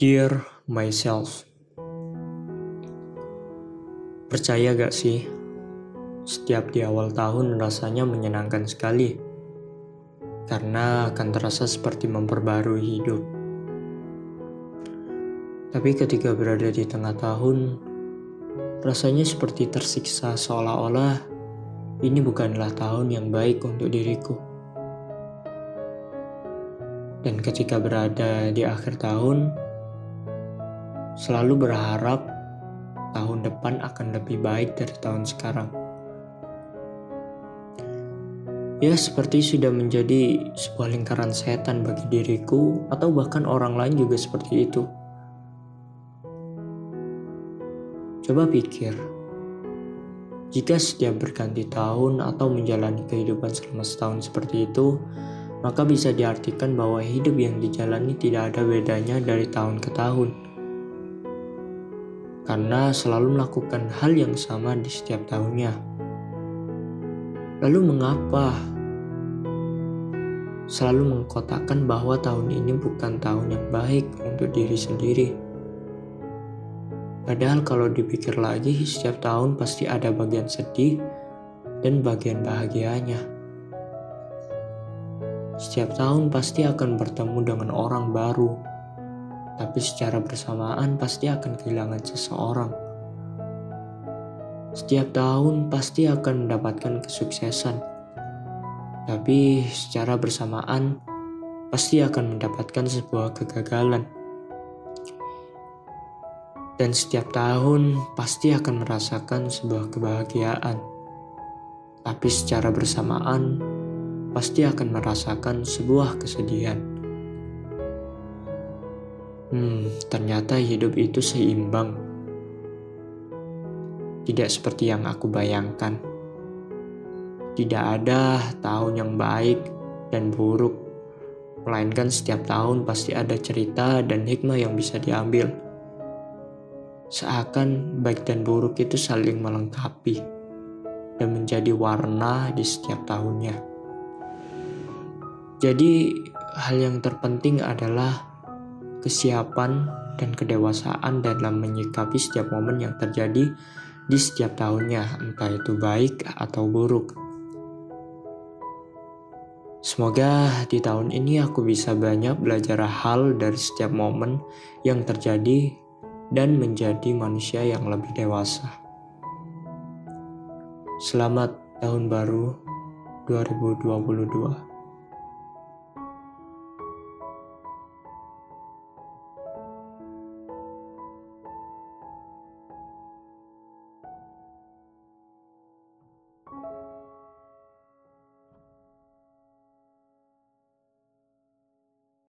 Dear myself, percaya gak sih, setiap di awal tahun rasanya menyenangkan sekali, karena akan terasa seperti memperbarui hidup. Tapi ketika berada di tengah tahun, rasanya seperti tersiksa seolah-olah ini bukanlah tahun yang baik untuk diriku. Dan ketika berada di akhir tahun, selalu berharap tahun depan akan lebih baik dari tahun sekarang. Ya, seperti sudah menjadi sebuah lingkaran setan bagi diriku, atau bahkan orang lain juga seperti itu. Coba pikir, jika setiap berganti tahun atau menjalani kehidupan selama setahun seperti itu, maka bisa diartikan bahwa hidup yang dijalani tidak ada bedanya dari tahun ke tahun karena selalu melakukan hal yang sama di setiap tahunnya. Lalu, mengapa selalu mengkotakkan bahwa tahun ini bukan tahun yang baik untuk diri sendiri? Padahal, kalau dipikir lagi, setiap tahun pasti ada bagian sedih dan bagian bahagianya. Setiap tahun pasti akan bertemu dengan orang baru tapi secara bersamaan pasti akan kehilangan seseorang. Setiap tahun pasti akan mendapatkan kesuksesan, tapi secara bersamaan pasti akan mendapatkan sebuah kegagalan. Dan setiap tahun pasti akan merasakan sebuah kebahagiaan, tapi secara bersamaan pasti akan merasakan sebuah kesedihan. Hmm, ternyata hidup itu seimbang. Tidak seperti yang aku bayangkan. Tidak ada tahun yang baik dan buruk, melainkan setiap tahun pasti ada cerita dan hikmah yang bisa diambil. Seakan baik dan buruk itu saling melengkapi dan menjadi warna di setiap tahunnya. Jadi, hal yang terpenting adalah kesiapan, dan kedewasaan dalam menyikapi setiap momen yang terjadi di setiap tahunnya, entah itu baik atau buruk. Semoga di tahun ini aku bisa banyak belajar hal dari setiap momen yang terjadi dan menjadi manusia yang lebih dewasa. Selamat tahun baru 2022.